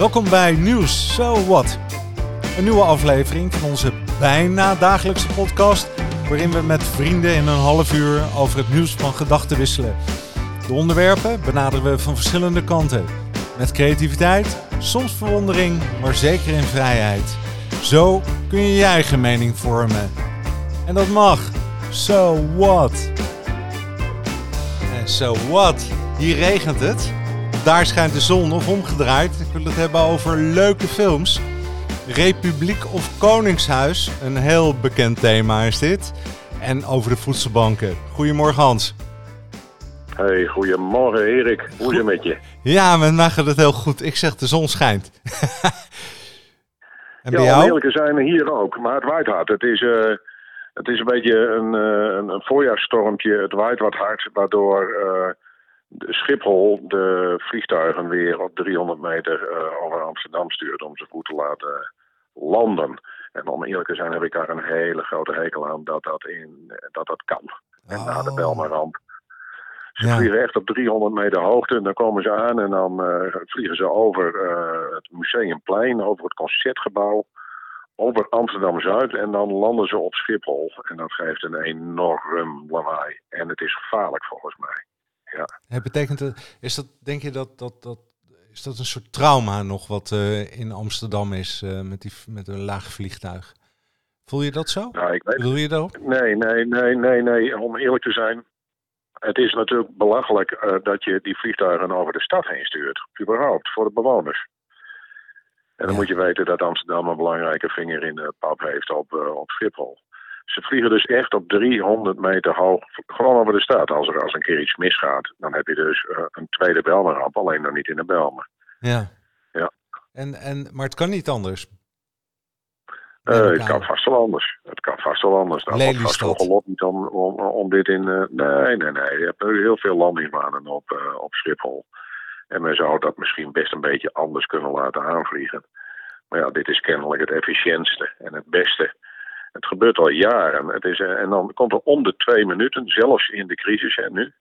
Welkom bij Nieuws So What. Een nieuwe aflevering van onze bijna dagelijkse podcast, waarin we met vrienden in een half uur over het nieuws van gedachten wisselen. De onderwerpen benaderen we van verschillende kanten. Met creativiteit, soms verwondering, maar zeker in vrijheid. Zo kun je je eigen mening vormen. En dat mag. So what? En so what? Hier regent het. Daar schijnt de zon of omgedraaid. Ik wil het hebben over leuke films. Republiek of Koningshuis, een heel bekend thema is dit. En over de voedselbanken. Goedemorgen Hans. Hey, goedemorgen Erik. Hoe is het met je? Ja, met mij gaat het heel goed. Ik zeg de zon schijnt. en bij ja, jou? zijn hier ook. Maar het waait hard. Het is, uh, het is een beetje een, uh, een. Het waait wat hard, waardoor... Uh, de Schiphol de vliegtuigen weer op 300 meter uh, over Amsterdam stuurt om ze goed te laten landen. En om eerlijk te zijn heb ik daar een hele grote hekel aan dat dat, in, dat, dat kan. En oh. na de Belmaramp. Ze vliegen echt op 300 meter hoogte en dan komen ze aan en dan uh, vliegen ze over uh, het Museumplein, over het Concertgebouw, over Amsterdam-Zuid en dan landen ze op Schiphol. En dat geeft een enorm lawaai. En het is gevaarlijk volgens mij ja. Het betekent, is dat, denk je dat, dat, dat, is dat een soort trauma nog wat uh, in Amsterdam is uh, met, die, met een laag vliegtuig? Voel je dat zo? Nou, ik weet, Wil je dat? Nee, nee, nee, nee, nee. Om eerlijk te zijn, het is natuurlijk belachelijk uh, dat je die vliegtuigen over de stad heen stuurt. Überhaupt, voor de bewoners. En dan ja. moet je weten dat Amsterdam een belangrijke vinger in de pap heeft op, op Schiphol. Ze vliegen dus echt op 300 meter hoog, gewoon over de stad. Als er als een keer iets misgaat, dan heb je dus uh, een tweede Belmerramp, alleen dan niet in de Belmer. Ja. ja. En, en, maar het kan niet anders? Uh, het kan vast wel anders. Het kan vast wel anders. Dat wordt vast wel gelot niet om, om, om dit in... Uh, nee, nee, nee. Je hebt heel veel landingsbanen op, uh, op Schiphol. En men zou dat misschien best een beetje anders kunnen laten aanvliegen. Maar ja, dit is kennelijk het efficiëntste en het beste. Het gebeurt al jaren. Het is, eh, en dan komt er om de twee minuten, zelfs in de crisis en nu,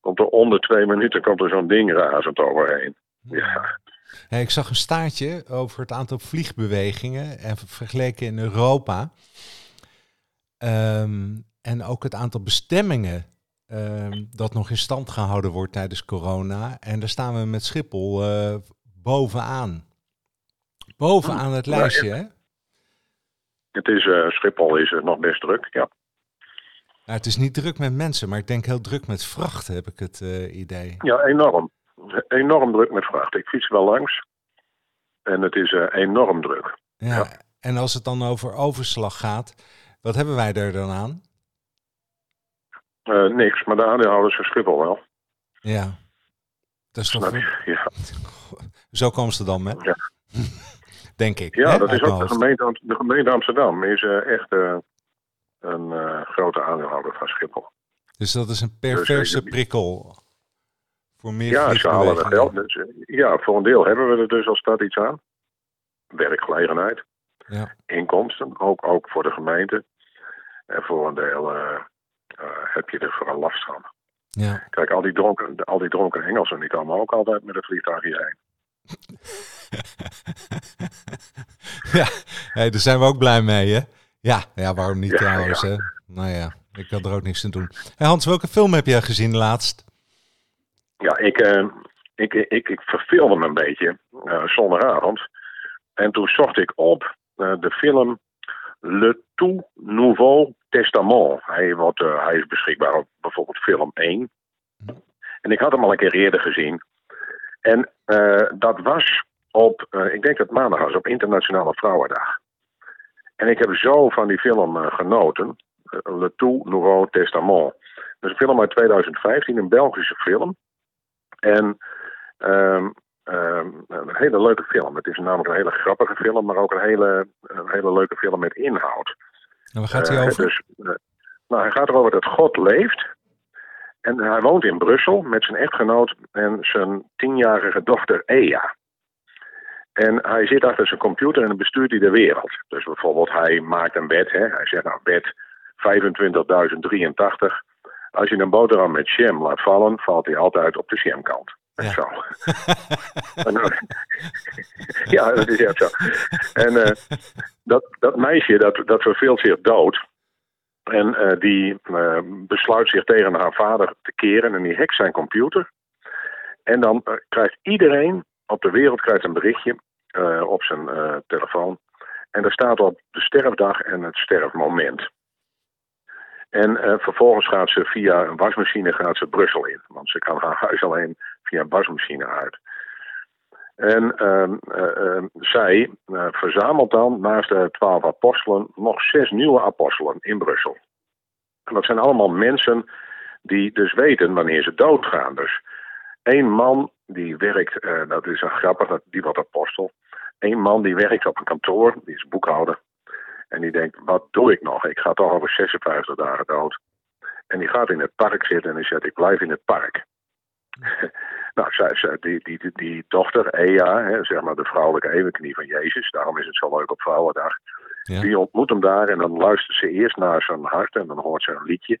komt er om de twee minuten komt er zo'n ding razend overheen. Ja. Hey, ik zag een staartje over het aantal vliegbewegingen en vergeleken in Europa. Um, en ook het aantal bestemmingen um, dat nog in stand gehouden wordt tijdens corona. En daar staan we met Schiphol uh, bovenaan. Bovenaan het lijstje, hè? Het is, uh, Schiphol is uh, nog best druk, ja. Nou, het is niet druk met mensen, maar ik denk heel druk met vrachten, heb ik het uh, idee. Ja, enorm. Enorm druk met vrachten. Ik fiets wel langs en het is enorm druk. Ja, ja, en als het dan over overslag gaat, wat hebben wij er dan aan? niks, maar de aandeelhouders van Schiphol wel. Ja. Dat is toch... Ja. Zo komen ze dan, hè? Ja. denk ik. Ja, hè, dat is ook de gemeente, de gemeente Amsterdam is uh, echt uh, een uh, grote aandeelhouder van Schiphol. Dus dat is een perverse dus, prikkel voor meer Ja, ze halen er geld. Dus, ja, voor een deel hebben we er dus als stad iets aan. Werkgelegenheid, ja. inkomsten, ook, ook voor de gemeente. En voor een deel heb je er vooral last van. Ja. Kijk, al die, dronken, al die dronken Engelsen die komen ook altijd met een vliegtuig hierheen. ja, hey, daar zijn we ook blij mee, hè? Ja, ja waarom niet ja, trouwens, ja. hè? Nou ja, ik had er ook niks aan doen. Hey Hans, welke film heb jij gezien laatst? Ja, ik, uh, ik, ik, ik verveelde me een beetje uh, zondagavond. En toen zocht ik op uh, de film Le Tout Nouveau Testament. Hij, wordt, hij is beschikbaar op bijvoorbeeld film 1. En ik had hem al een keer eerder gezien. En dat was op, uh, ik denk dat maandag was, op Internationale Vrouwendag. En ik heb zo van die film uh, genoten. Le Tout Nouveau Testament. Dat is een film uit 2015, een Belgische film. En um, um, een hele leuke film. Het is namelijk een hele grappige film, maar ook een hele, een hele leuke film met inhoud. En waar gaat hij over? Dus, nou, hij gaat erover dat God leeft. En hij woont in Brussel met zijn echtgenoot en zijn tienjarige dochter Ea. En hij zit achter zijn computer en dan bestuurt hij de wereld. Dus bijvoorbeeld hij maakt een wet. Hè? Hij zegt nou wet 25.083. Als je een boterham met jam laat vallen, valt hij altijd op de jamkant. Ja. Zo. Eh, ja, dat is echt zo. En eh, dat, dat meisje, dat, dat verveelt zich dood. En eh, die besluit zich tegen haar vader te keren en die hackt zijn computer. En dan krijgt iedereen op de wereld krijgt een berichtje op zijn eh, telefoon. En daar staat op de sterfdag en het sterfmoment. En eh, vervolgens gaat ze via een wasmachine gaat ze Brussel in. Want ze kan haar huis alleen via een wasmachine uit. En ehm, eh, ehm, zij eh, verzamelt dan naast de twaalf apostelen nog zes nieuwe apostelen in Brussel. En dat zijn allemaal mensen die dus weten wanneer ze doodgaan. Dus één man die werkt, eh, dat is een grappig, die wordt apostel. Eén man die werkt op een kantoor, die is boekhouder. En die denkt, wat doe ik nog? Ik ga toch over 56 dagen dood. En die gaat in het park zitten en die zegt, ik blijf in het park. nou, zij, zij- die, die, die, die dochter, Ea, hè, zeg maar de vrouwelijke evenknie van Jezus, daarom is het zo leuk op Vrouwendag. Ja. Die ontmoet hem daar en dan luistert ze eerst naar zijn hart en dan hoort ze een liedje.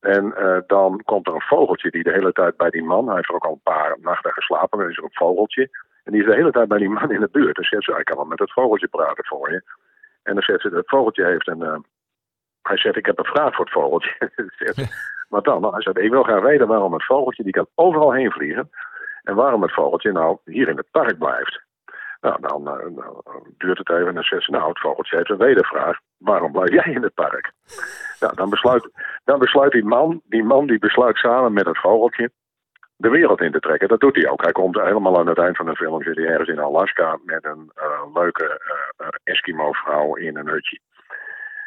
En eh, dan komt er een vogeltje die de hele tijd bij die man, hij heeft er ook al een paar nachten geslapen, dan is er een vogeltje. En die is de hele tijd bij die man in de buurt. Dan zegt ze, ik kan wel met het vogeltje praten voor je. En dan zegt ze, het vogeltje heeft een... eh, hij zegt, ik heb een vraag voor het vogeltje. Wat dan? Nou, hij zegt, ik wil graag weten waarom het vogeltje, die kan overal heen vliegen. En waarom het vogeltje nou hier in het park blijft. Nou, dan eh, nou, duurt het even en dan zegt ze, nou, het vogeltje heeft een wedervraag. Waarom blijf jij in het park? Nou, dan besluit, dan besluit die man, die man die besluit samen met het vogeltje de wereld in te trekken. Dat doet hij ook. Hij komt helemaal aan het eind van de film, zit hij ergens in Alaska met een eh, leuke eh, Eskimo-vrouw in een hutje.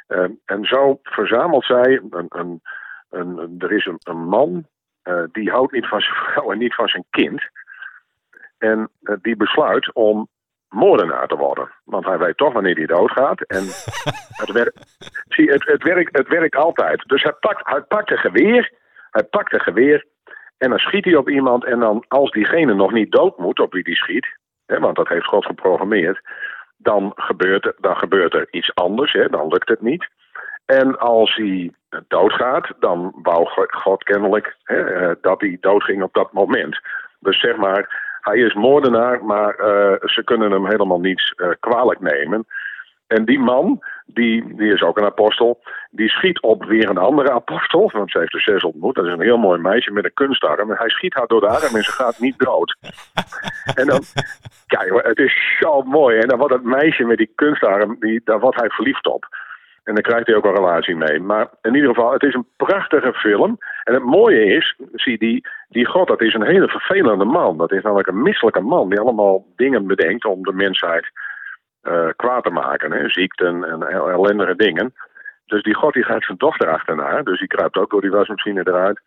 Eh, en zo verzamelt zij een, een, een, er is een, een man eh, die houdt niet van zijn vrouw en niet van zijn kind. En die besluit om moordenaar te worden. Want hij weet toch wanneer hij doodgaat. En het, werkt, zie, het, het, werkt, het werkt altijd. Dus hij pakt, hij pakt een geweer. Hij pakt een geweer. En dan schiet hij op iemand. En dan, als diegene nog niet dood moet op wie die schiet. Hè, want dat heeft God geprogrammeerd. Dan gebeurt, er- dan gebeurt er iets anders. Hè, dan lukt het niet. En als hij doodgaat, dan wou Go- God kennelijk hè, eh, dat hij doodging op dat moment. Dus zeg maar, hij is moordenaar, maar eh, ze kunnen hem helemaal niets eh, kwalijk nemen. En die man, die, die is ook een apostel, die schiet op weer een andere apostel, want ze heeft er zes ontmoet. Dat is een heel mooi meisje met een kunstarm. En hij schiet haar door de arm en ze gaat niet dood. En dan, kijk, het is zo mooi. En dan wordt het meisje met die kunstarm, die, daar wordt hij verliefd op. En daar krijgt hij ook een relatie mee. Maar in ieder geval, het is een prachtige film. En het mooie is, zie die, die God, dat is een hele vervelende man. Dat is namelijk een misselijke man die allemaal dingen bedenkt om de mensheid eh, kwaad te maken. Hè? Ziekten en el- ellendige dingen. Dus die God die gaat zijn dochter achterna. Dus die kruipt ook door die wasmachine eruit.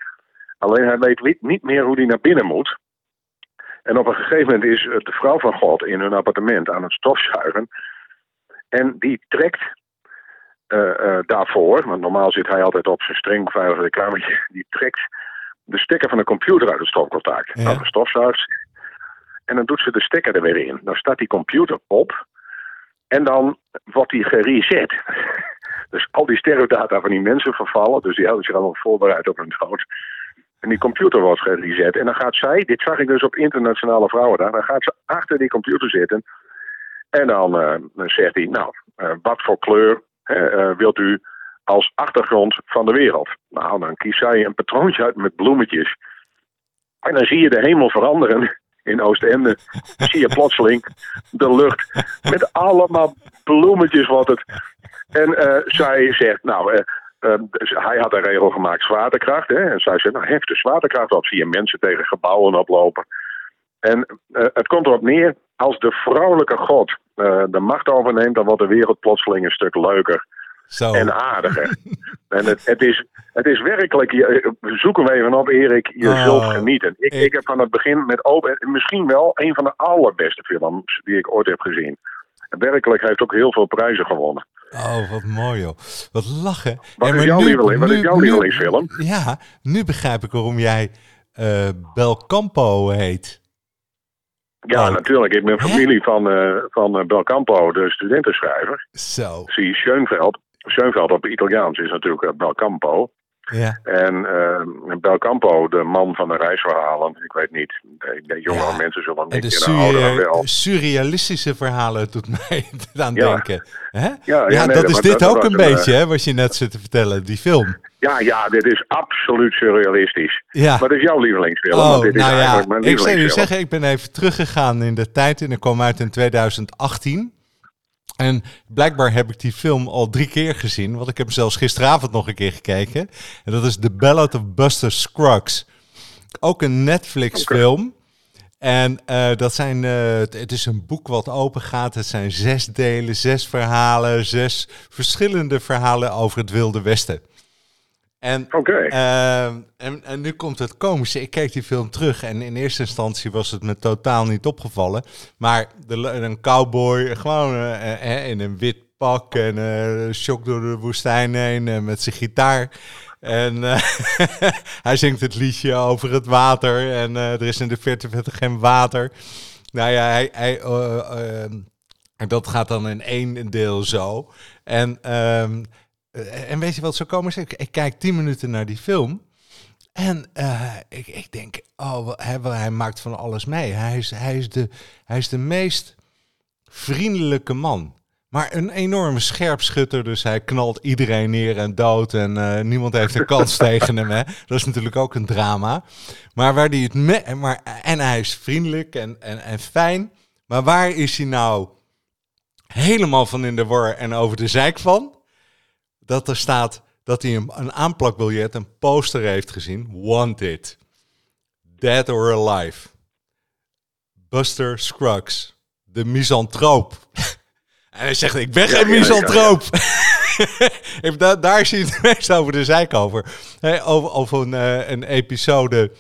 Alleen hij weet niet- meer hoe hij naar binnen moet. En op een gegeven moment is eh, de vrouw van God in hun appartement aan het stofzuigen. En die trekt eh, daarvoor, want normaal zit hij altijd op zijn streng beveiligde kamertje, die trekt de stekker van de computer uit het stopcontact. Ja. Nou, de stofzuigt. En dan doet ze de stekker er weer in. Dan staat die computer op. En dan wordt die gereset. Dus al die sterfdata van die mensen vervallen. Dus die houden zich allemaal voorbereid op hun dood. En die computer wordt gereset. En dan gaat zij, dit zag ik dus op internationale vrouwendag, dan gaat ze achter die computer zitten. En dan, eh, zegt hij, nou, eh, wat voor kleur eh, wilt u als achtergrond van de wereld? Nou, dan kiest zij een patroontje uit met bloemetjes. En dan zie je de hemel veranderen in Oostende. Zie je plotseling de lucht met allemaal bloemetjes wordt het. En eh, zij zegt, nou, eh, eh, hij had een regel gemaakt, zwaartekracht. Hè? En zij zegt, nou, hef de zwaartekracht op. Zie je mensen tegen gebouwen oplopen. En het komt erop neer, als de vrouwelijke god de macht overneemt, dan wordt de wereld plotseling een stuk leuker Zo. en aardiger. en het, het, is, het is werkelijk, je, eh, zoek hem even op Erik, je Oh, zult genieten. Ik, ik- ik heb van het begin met open, misschien wel een van de allerbeste films die ik ooit heb gezien. En werkelijk heeft ook heel veel prijzen gewonnen. Oh, wat mooi joh. Wat lachen. Wat Ja, is maar jouw lievelingsfilm? Ja, nu begrijp ik waarom jij eh Belcampo heet. Ja, Oh. natuurlijk. Ik ben familie van, eh van Belcampo, de studentenschrijver. Zo. Zie Schoenveld. Schoenveld op Italiaans is natuurlijk eh, Belcampo. Ja. En uh, Belcampo, de man van de reisverhalen, ik weet niet, de, de jongere Ja. mensen zullen En niet de surre- wel. surrealistische verhalen doet mij aan Ja. denken. Hè? Ja, Ja, ja, nee, dat is dit dat ook een beetje, hè, wat je net zit te vertellen, die film. Ja, ja, dit is absoluut surrealistisch. Ja. Maar dit is jouw lievelingsfilm, Oh, dit is nou ja, eigenlijk mijn ik zou je zeggen, ik ben even teruggegaan in de tijd en ik kwam uit in 2018. En blijkbaar heb ik die film al drie keer gezien, want ik heb hem zelfs gisteravond nog een keer gekeken. En dat is The Ballad of Buster Scruggs. Ook een Netflix-film. En eh, dat zijn, eh, het, het is een boek wat open gaat. Het zijn zes delen, zes verhalen, zes verschillende verhalen over het Wilde Westen. En Ehm, en, en nu komt het komische. Ik keek die film terug en in eerste instantie was het me totaal niet opgevallen. Maar de, een cowboy, gewoon eh, eh, in een wit pak en shock door de woestijn heen met zijn gitaar. En hij zingt het liedje over het water en er is in de verte geen water. Nou ja, hij, hij, eh, ehm, dat gaat dan in één deel zo. En, ehm, eh, en weet je wat zo komen is? Ik, ik kijk tien minuten naar die film. En eh, ik, ik denk, oh, hij, hij maakt van alles mee. Hij is, hij, is de, hij is de meest vriendelijke man. Maar een enorme scherpschutter, dus hij knalt iedereen neer en dood. En eh, niemand heeft een kans tegen hem. Hè? Dat is natuurlijk ook een drama. Maar waar die het me maar, en hij is vriendelijk en, en, en fijn. Maar waar is hij nou helemaal van in de war en over de zeik van? Dat er staat dat hij een, een aanplakbiljet, een poster heeft gezien. Wanted. Dead or alive. Buster Scruggs. De misantroop. en hij zegt, ik ben Ja, geen ja, ja, misantroop. Even da- daar is hij het meest over de zeik over. Hey, over, over een, eh, een episode.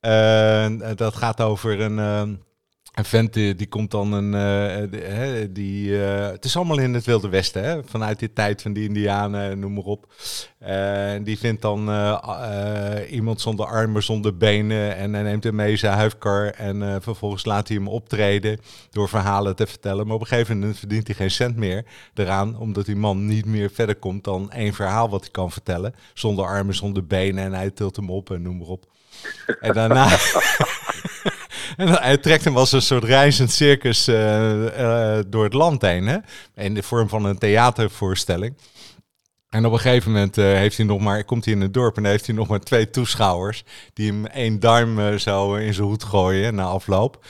eh, dat gaat over een, eh, een vent die, komt dan een. eh, die, eh, het is allemaal in het Wilde Westen, hè? vanuit die tijd van die Indianen, noem maar op. Eh, die vindt dan eh, eh, iemand zonder armen, zonder benen. En hij neemt hem mee zijn huifkar. En eh, vervolgens laat hij hem optreden door verhalen te vertellen. Maar op een gegeven moment verdient hij geen cent meer eraan. Omdat die man niet meer verder komt dan één verhaal wat hij kan vertellen. Zonder armen, zonder benen. En hij tilt hem op en noem maar op. En daarna. en hij trekt hem als een soort reizend circus eh, eh, door het land heen. Hè? In de vorm van een theatervoorstelling. En op een gegeven moment eh, heeft hij nog maar, komt hij in het dorp en heeft hij nog maar twee toeschouwers. Die hem één duim eh, zo in zijn hoed gooien na afloop.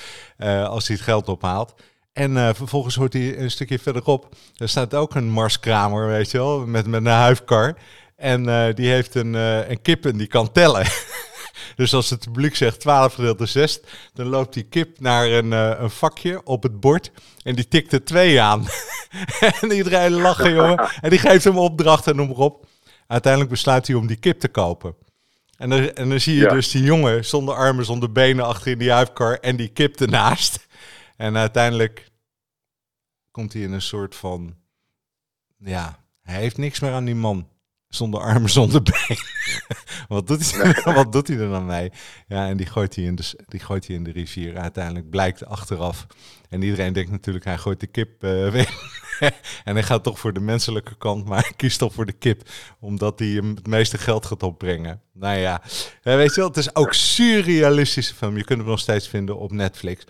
als hij het geld ophaalt. En vervolgens hoort hij een stukje verderop. Er staat ook een marskramer, weet je wel, met, met een huifkar. En die heeft een, een kip en die kan tellen. Dus als het publiek zegt 12 gedeeld door 6, dan loopt die kip naar een, eh, een vakje op het bord en die tikt er twee aan. en iedereen lachen, jongen. En die geeft hem opdracht en noem maar op. Uiteindelijk besluit hij om die kip te kopen. En dan, en dan zie je Ja. dus die jongen zonder armen, zonder benen achter in die huifkar en die kip ernaast. En uiteindelijk komt hij in een soort van, ja, hij heeft niks meer aan die man. Zonder armen, zonder benen. wat, doet hij, wat doet hij er dan mee? Ja, en die gooit hij, in de, die gooit hij in de rivier. Uiteindelijk blijkt achteraf. En iedereen denkt natuurlijk, hij gooit de kip eh, weg. en hij gaat toch voor de menselijke kant, maar hij kiest toch voor de kip. Omdat hij hem het meeste geld gaat opbrengen. Nou ja, Eh, weet je wel, het is ook surrealistische film. Je kunt hem nog steeds vinden op Netflix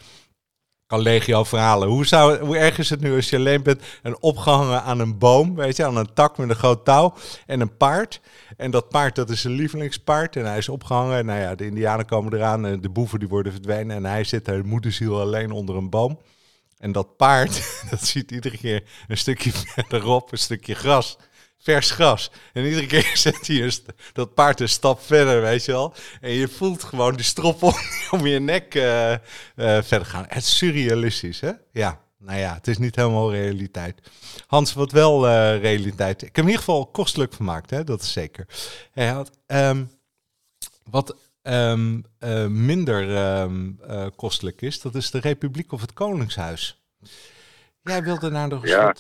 legio verhalen. Hoe, zou, hoe erg is het nu als je alleen bent en opgehangen aan een boom, weet je, aan een tak met een groot touw en een paard. En dat paard, dat is zijn lievelingspaard en hij is opgehangen. Nou ja, de indianen komen eraan en de boeven die worden verdwenen en hij zit daar moederziel alleen onder een boom. En dat paard, dat ziet iedere keer een stukje verderop, een stukje gras. Vers gras. En iedere keer zet hij dat paard een stap verder, weet je wel. En je voelt gewoon die strop om, om je nek eh, eh, verder gaan. Het is surrealistisch, hè? Ja, nou ja, het is niet helemaal realiteit. Hans, wat wel eh, realiteit... Ik heb in ieder geval kostelijk vermaakt, hè? Dat is zeker. Hij had, ehm, wat ehm, eh, minder ehm, eh, kostelijk is, dat is de Republiek of het Koningshuis. Jij wilde naar de Ja.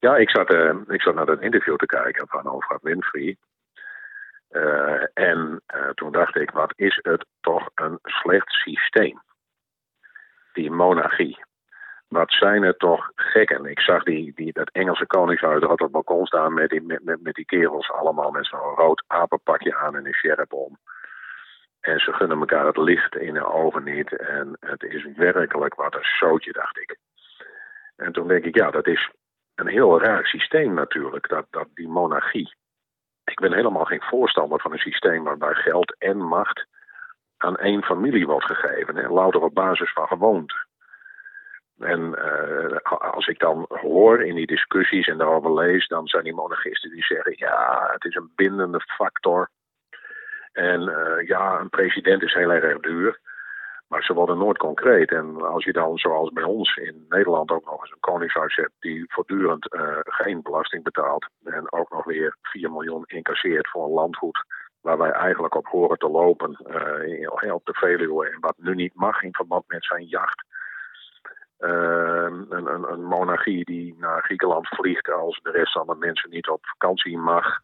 Ja, ik zat, eh, ik zat naar dat interview te kijken van Oprah Winfrey. Eh, en eh, toen dacht ik, wat is het toch een slecht systeem? Die monarchie. wat zijn het toch gekken. Ik zag die, die, dat Engelse koningshuis op het balkon staan met die, met, met, met die kerels allemaal met zo'n rood apenpakje aan en een sjerp om. En ze gunnen elkaar het licht in de ogen niet. En het is werkelijk wat een zootje, dacht ik. En toen denk ik, ja, dat is een heel raar systeem natuurlijk, dat, dat die monarchie. Ik ben helemaal geen voorstander van een systeem waarbij geld en macht aan één familie wordt gegeven. En louter op basis van gewoonte. En uh, als ik dan hoor in die discussies en daarover lees, dan zijn die monarchisten die zeggen: ja, het is een bindende factor. En uh, ja, een president is heel erg duur. Maar ze worden nooit concreet. En als je dan, zoals bij ons in Nederland, ook nog eens een koningshuis hebt die voortdurend uh, geen belasting betaalt. En ook nog weer 4 miljoen incasseert voor een landgoed waar wij eigenlijk op horen te lopen uh, op de Veluwe. En wat nu niet mag in verband met zijn jacht. Uh, een, een, monarchie die naar Griekenland vliegt als de rest van de mensen niet op vakantie mag.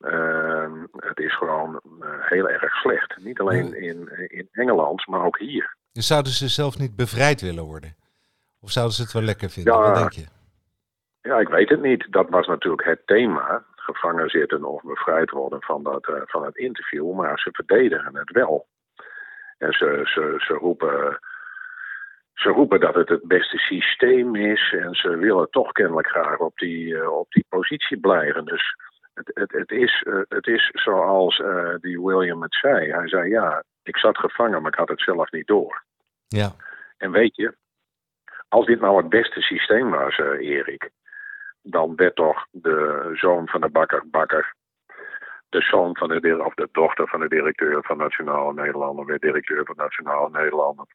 Uh, het is gewoon heel erg slecht. Niet alleen in, in Engeland, maar ook hier. Dus zouden ze zelf niet bevrijd willen worden? Of zouden ze het wel lekker vinden? Ja, Wat denk je? Ja, ik weet het niet. Dat was natuurlijk het thema. Gevangen zitten of bevrijd worden van, dat, uh, van het interview. Maar ze verdedigen het wel. En ze, ze, ze roepen ze roepen dat het het beste systeem is en ze willen toch kennelijk graag op die, uh, op die positie blijven. Dus het, het, het, is, uh, het is zoals uh, die William het zei. Hij zei ja, ik zat gevangen, maar ik had het zelf niet door. Ja. En weet je, als dit nou het beste systeem was, Erik, dan werd toch de zoon van de bakker bakker. De zoon van de, of de dochter van de directeur van Nationale Nederlanden werd directeur van Nationale Nederlanden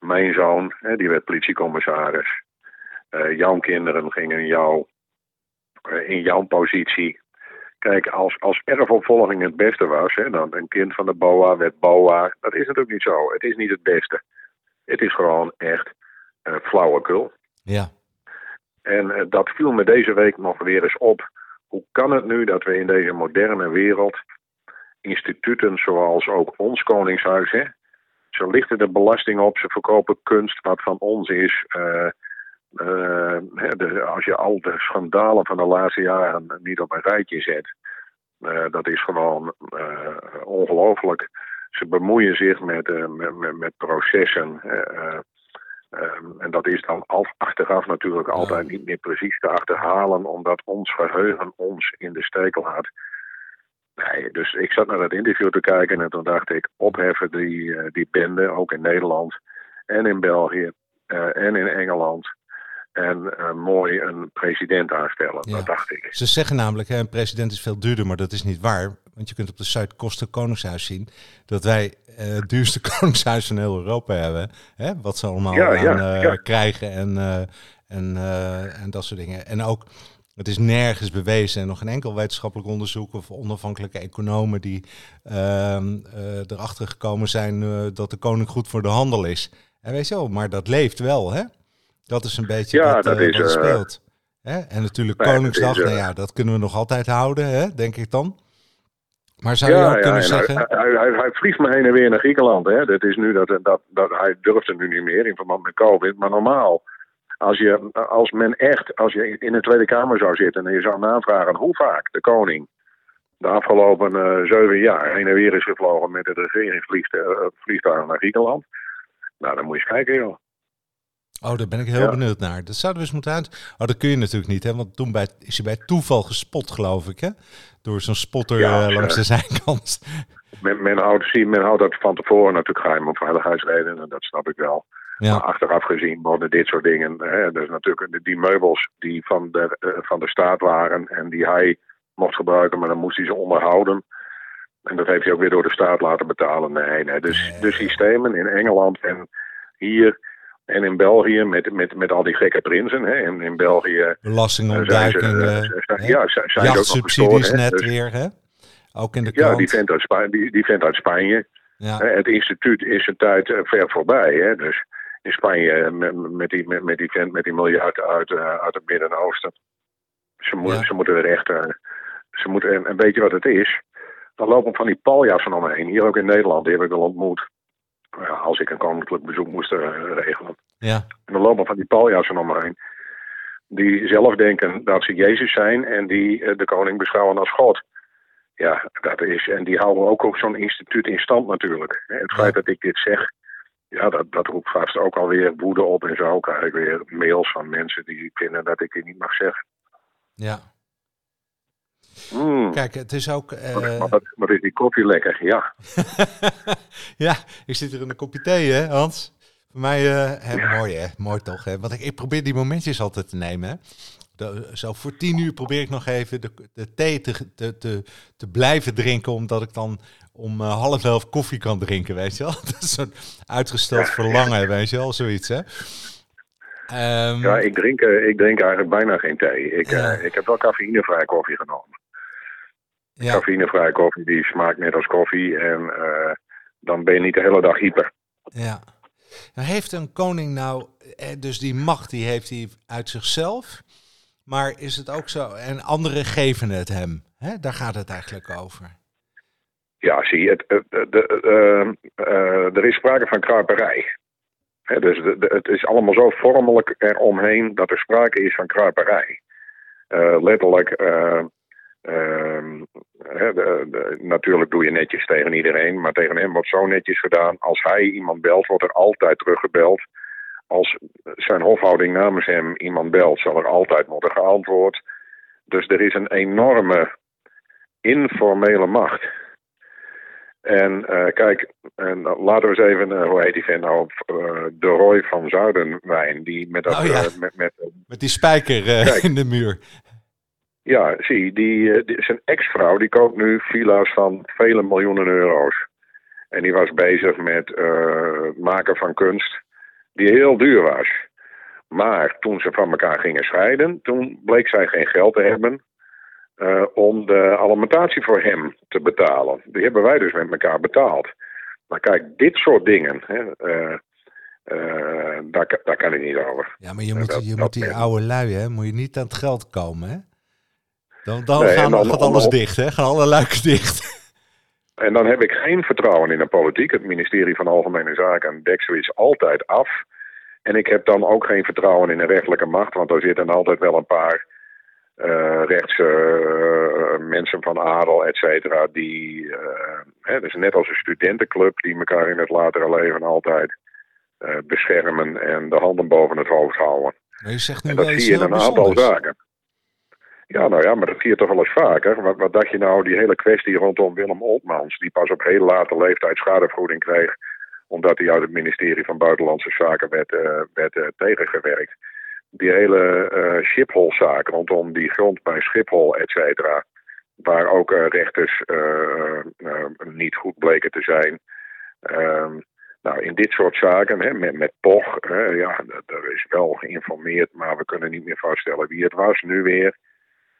mijn zoon, hè, die werd politiecommissaris. Uh, jouw kinderen gingen in, jou, uh, in jouw positie. Kijk, als, als erfopvolging het beste was, hè, dan een kind van de BOA werd BOA. Dat is natuurlijk niet zo. Het is niet het beste. Het is gewoon echt uh, flauwekul. Ja. En dat viel me deze week nog weer eens op. Hoe kan het nu dat we in deze moderne wereld instituten zoals ook ons Koningshuis, hè, ze lichten de belasting op, ze verkopen kunst wat van ons is. Uh, de, als je al de schandalen van de laatste jaren niet op een rijtje zet, uh, dat is gewoon ongelooflijk. Ze bemoeien zich met, met, met, processen. Um, en dat is dan achteraf natuurlijk altijd niet meer precies te achterhalen, omdat ons geheugen ons in de steek laat. Nee, dus ik zat naar dat interview te kijken en toen dacht ik, opheffen die, uh, die bende, ook in Nederland en in België uh, en in Engeland. En uh, mooi een president aanstellen, ja. dat dacht ik. Ze zeggen namelijk, hè, een president is veel duurder, maar dat is niet waar. Want je kunt op de site Kosten Koningshuis zien dat wij het duurste koningshuis van heel Europa hebben. Hè? Wat ze allemaal ja, aan, ja, krijgen en, en, en dat soort dingen. En ook het is nergens bewezen en nog geen enkel wetenschappelijk onderzoek of onafhankelijke economen die uh, erachter gekomen zijn dat de koning goed voor de handel is. En weet je wel, maar dat leeft wel, hè? Dat is een beetje ja, wat, dat is, wat speelt. Hè? En natuurlijk Koningsdag, is, nou ja, dat kunnen we nog altijd houden, hè? denk ik dan. Maar zou je ook ja, kunnen zeggen... Hij, hij, hij, hij, vliegt me heen en weer naar Griekenland. Hè? Dat is nu dat, dat, dat, hij durft het nu niet meer in verband met COVID. Maar normaal als, je, als men echt, als je in de Tweede Kamer zou zitten en je zou navragen hoe vaak de koning de afgelopen uh, zeven jaar heen en weer is gevlogen met het regeringsvliegtuig naar Griekenland. Nou, dan moet je eens kijken, joh. Oh, daar ben ik heel ja. benieuwd naar. Dat zouden we eens moeten uit. Oh, dat kun je natuurlijk niet, hè? Want toen bij, is hij bij toeval gespot, geloof ik, hè? Door zo'n spotter ja, uh, langs de zijkant. Men, men, houdt, men houdt dat van tevoren natuurlijk geheim om veiligheidsredenen, dat snap ik wel. Ja. Maar achteraf gezien worden dit soort dingen. Hè, dus natuurlijk die meubels die van de, uh, van de staat waren en die hij mocht gebruiken, maar dan moest hij ze onderhouden. En dat heeft hij ook weer door de staat laten betalen. Nee, nee. Dus de systemen in Engeland en hier en in België met, met, met al die gekke prinsen. Hè. In, in België. Belastingontduiking. Uh, ja, zijn ze ook nog subsidies net dus, weer, hè? Ook in de Ja, die vent uit Spanje. Die, die vent uit Spanje. Ja. Het instituut is een tijd ver voorbij. Hè. Dus in Spanje eh, met, met, die, met, met die vent met die miljard uit, uit het Midden-Oosten. Ze, moet, ja. ze moeten er echt. Ze moeten, en, en weet je wat het is? Dan lopen van die paljassen omheen. Hier ook in Nederland, die heb ik al ontmoet. Als ik een koninklijk bezoek moest regelen. Ja. En dan lopen van die paljassen om me heen. Die zelf denken dat ze Jezus zijn en die de koning beschouwen als God. Ja, dat is. En die houden ook, ook zo'n instituut in stand natuurlijk. Het feit dat ik dit zeg, ja, dat, dat roept vast ook alweer woede op. En zo krijg ik weer mails van mensen die vinden dat ik dit niet mag zeggen. Ja. Mm. Kijk, het is ook. Uh... Wat, is die koffie lekker? Ja. ja, ik zit er in een kopje thee, hè, Hans? Voor mij, uh, hè, mooi hè, mooi toch? Hè? Want ik, ik probeer die momentjes altijd te nemen. Hè? De, zo voor tien uur probeer ik nog even de, de thee te, te, te, te, blijven drinken, omdat ik dan om uh, half elf koffie kan drinken, weet je wel? Dat is zo'n uitgesteld verlangen, weet je wel, zoiets hè. Um, ja, ik drink, ik drink eigenlijk bijna geen thee. Ik, ja. uh, ik heb wel cafeïnevrije koffie genomen. Ja. Cafeïnevrije koffie die smaakt net als koffie en dan ben je niet de hele dag hyper. Ja. Nou, heeft een koning nou, dus die macht die heeft hij uit zichzelf, maar is het ook zo, en anderen geven het hem, hè? daar gaat het eigenlijk over. Ja, zie, het, het, de, uh, uh, er is sprake van kruiperij. He, dus de, de, het is allemaal zo vormelijk eromheen dat er sprake is van kruiperij. Uh, letterlijk, ehm, natuurlijk doe je netjes tegen iedereen, maar tegen hem wordt zo netjes gedaan. Als hij iemand belt, wordt er altijd teruggebeld. Als zijn hofhouding namens hem iemand belt, zal er altijd worden geantwoord. Dus er is een enorme informele macht. En uh, kijk, en laten we eens even, uh, hoe heet die vent nou, uh, de Roy van Zuidenwijn, die met dat... Oh, ja. met, met, met die spijker kijk, in de muur. Ja, zie, die, die zijn ex-vrouw, die koopt nu villa's van vele miljoenen euro's. En die was bezig met het maken van kunst die heel duur was. Maar toen ze van elkaar gingen scheiden, toen bleek zij geen geld te hebben uh, om de alimentatie voor hem te betalen. Die hebben wij dus met elkaar betaald. Maar kijk, dit soort dingen, hè, uh, daar, daar kan ik niet over. Ja, maar je moet, dat, je moet die oude lui, hè, moet je niet aan het geld komen, hè? Dan, dan, Nee, gaan, dan- gaat alles dicht, hè? Gaan alle luiken dicht. En dan heb ik geen vertrouwen in de politiek. Het ministerie van Algemene Zaken dekt zoiets altijd af. En ik heb dan ook geen vertrouwen in de rechterlijke macht, want er zitten altijd wel een paar eh rechtse eh, mensen van adel, et cetera, die, eh, hè, dus net als een studentenclub, die elkaar in het latere leven altijd beschermen en de handen boven het hoofd houden. Maar je zegt nu En dat zie je in een aantal zaken. Ja, nou ja, maar dat zie je toch wel eens vaker. Wat, wat dacht je nou, die hele kwestie rondom Willem Oltmans, die pas op heel late leeftijd schadevergoeding kreeg, omdat hij uit het ministerie van Buitenlandse Zaken werd, eh, werd eh, tegengewerkt. Die hele eh Schiphol-zaak rondom die grond bij Schiphol, et cetera, waar ook rechters niet goed bleken te zijn. Ehm, nou, in dit soort zaken, hè, met, met POG, hè, ja, er is wel geïnformeerd, maar we kunnen niet meer vaststellen wie het was nu weer.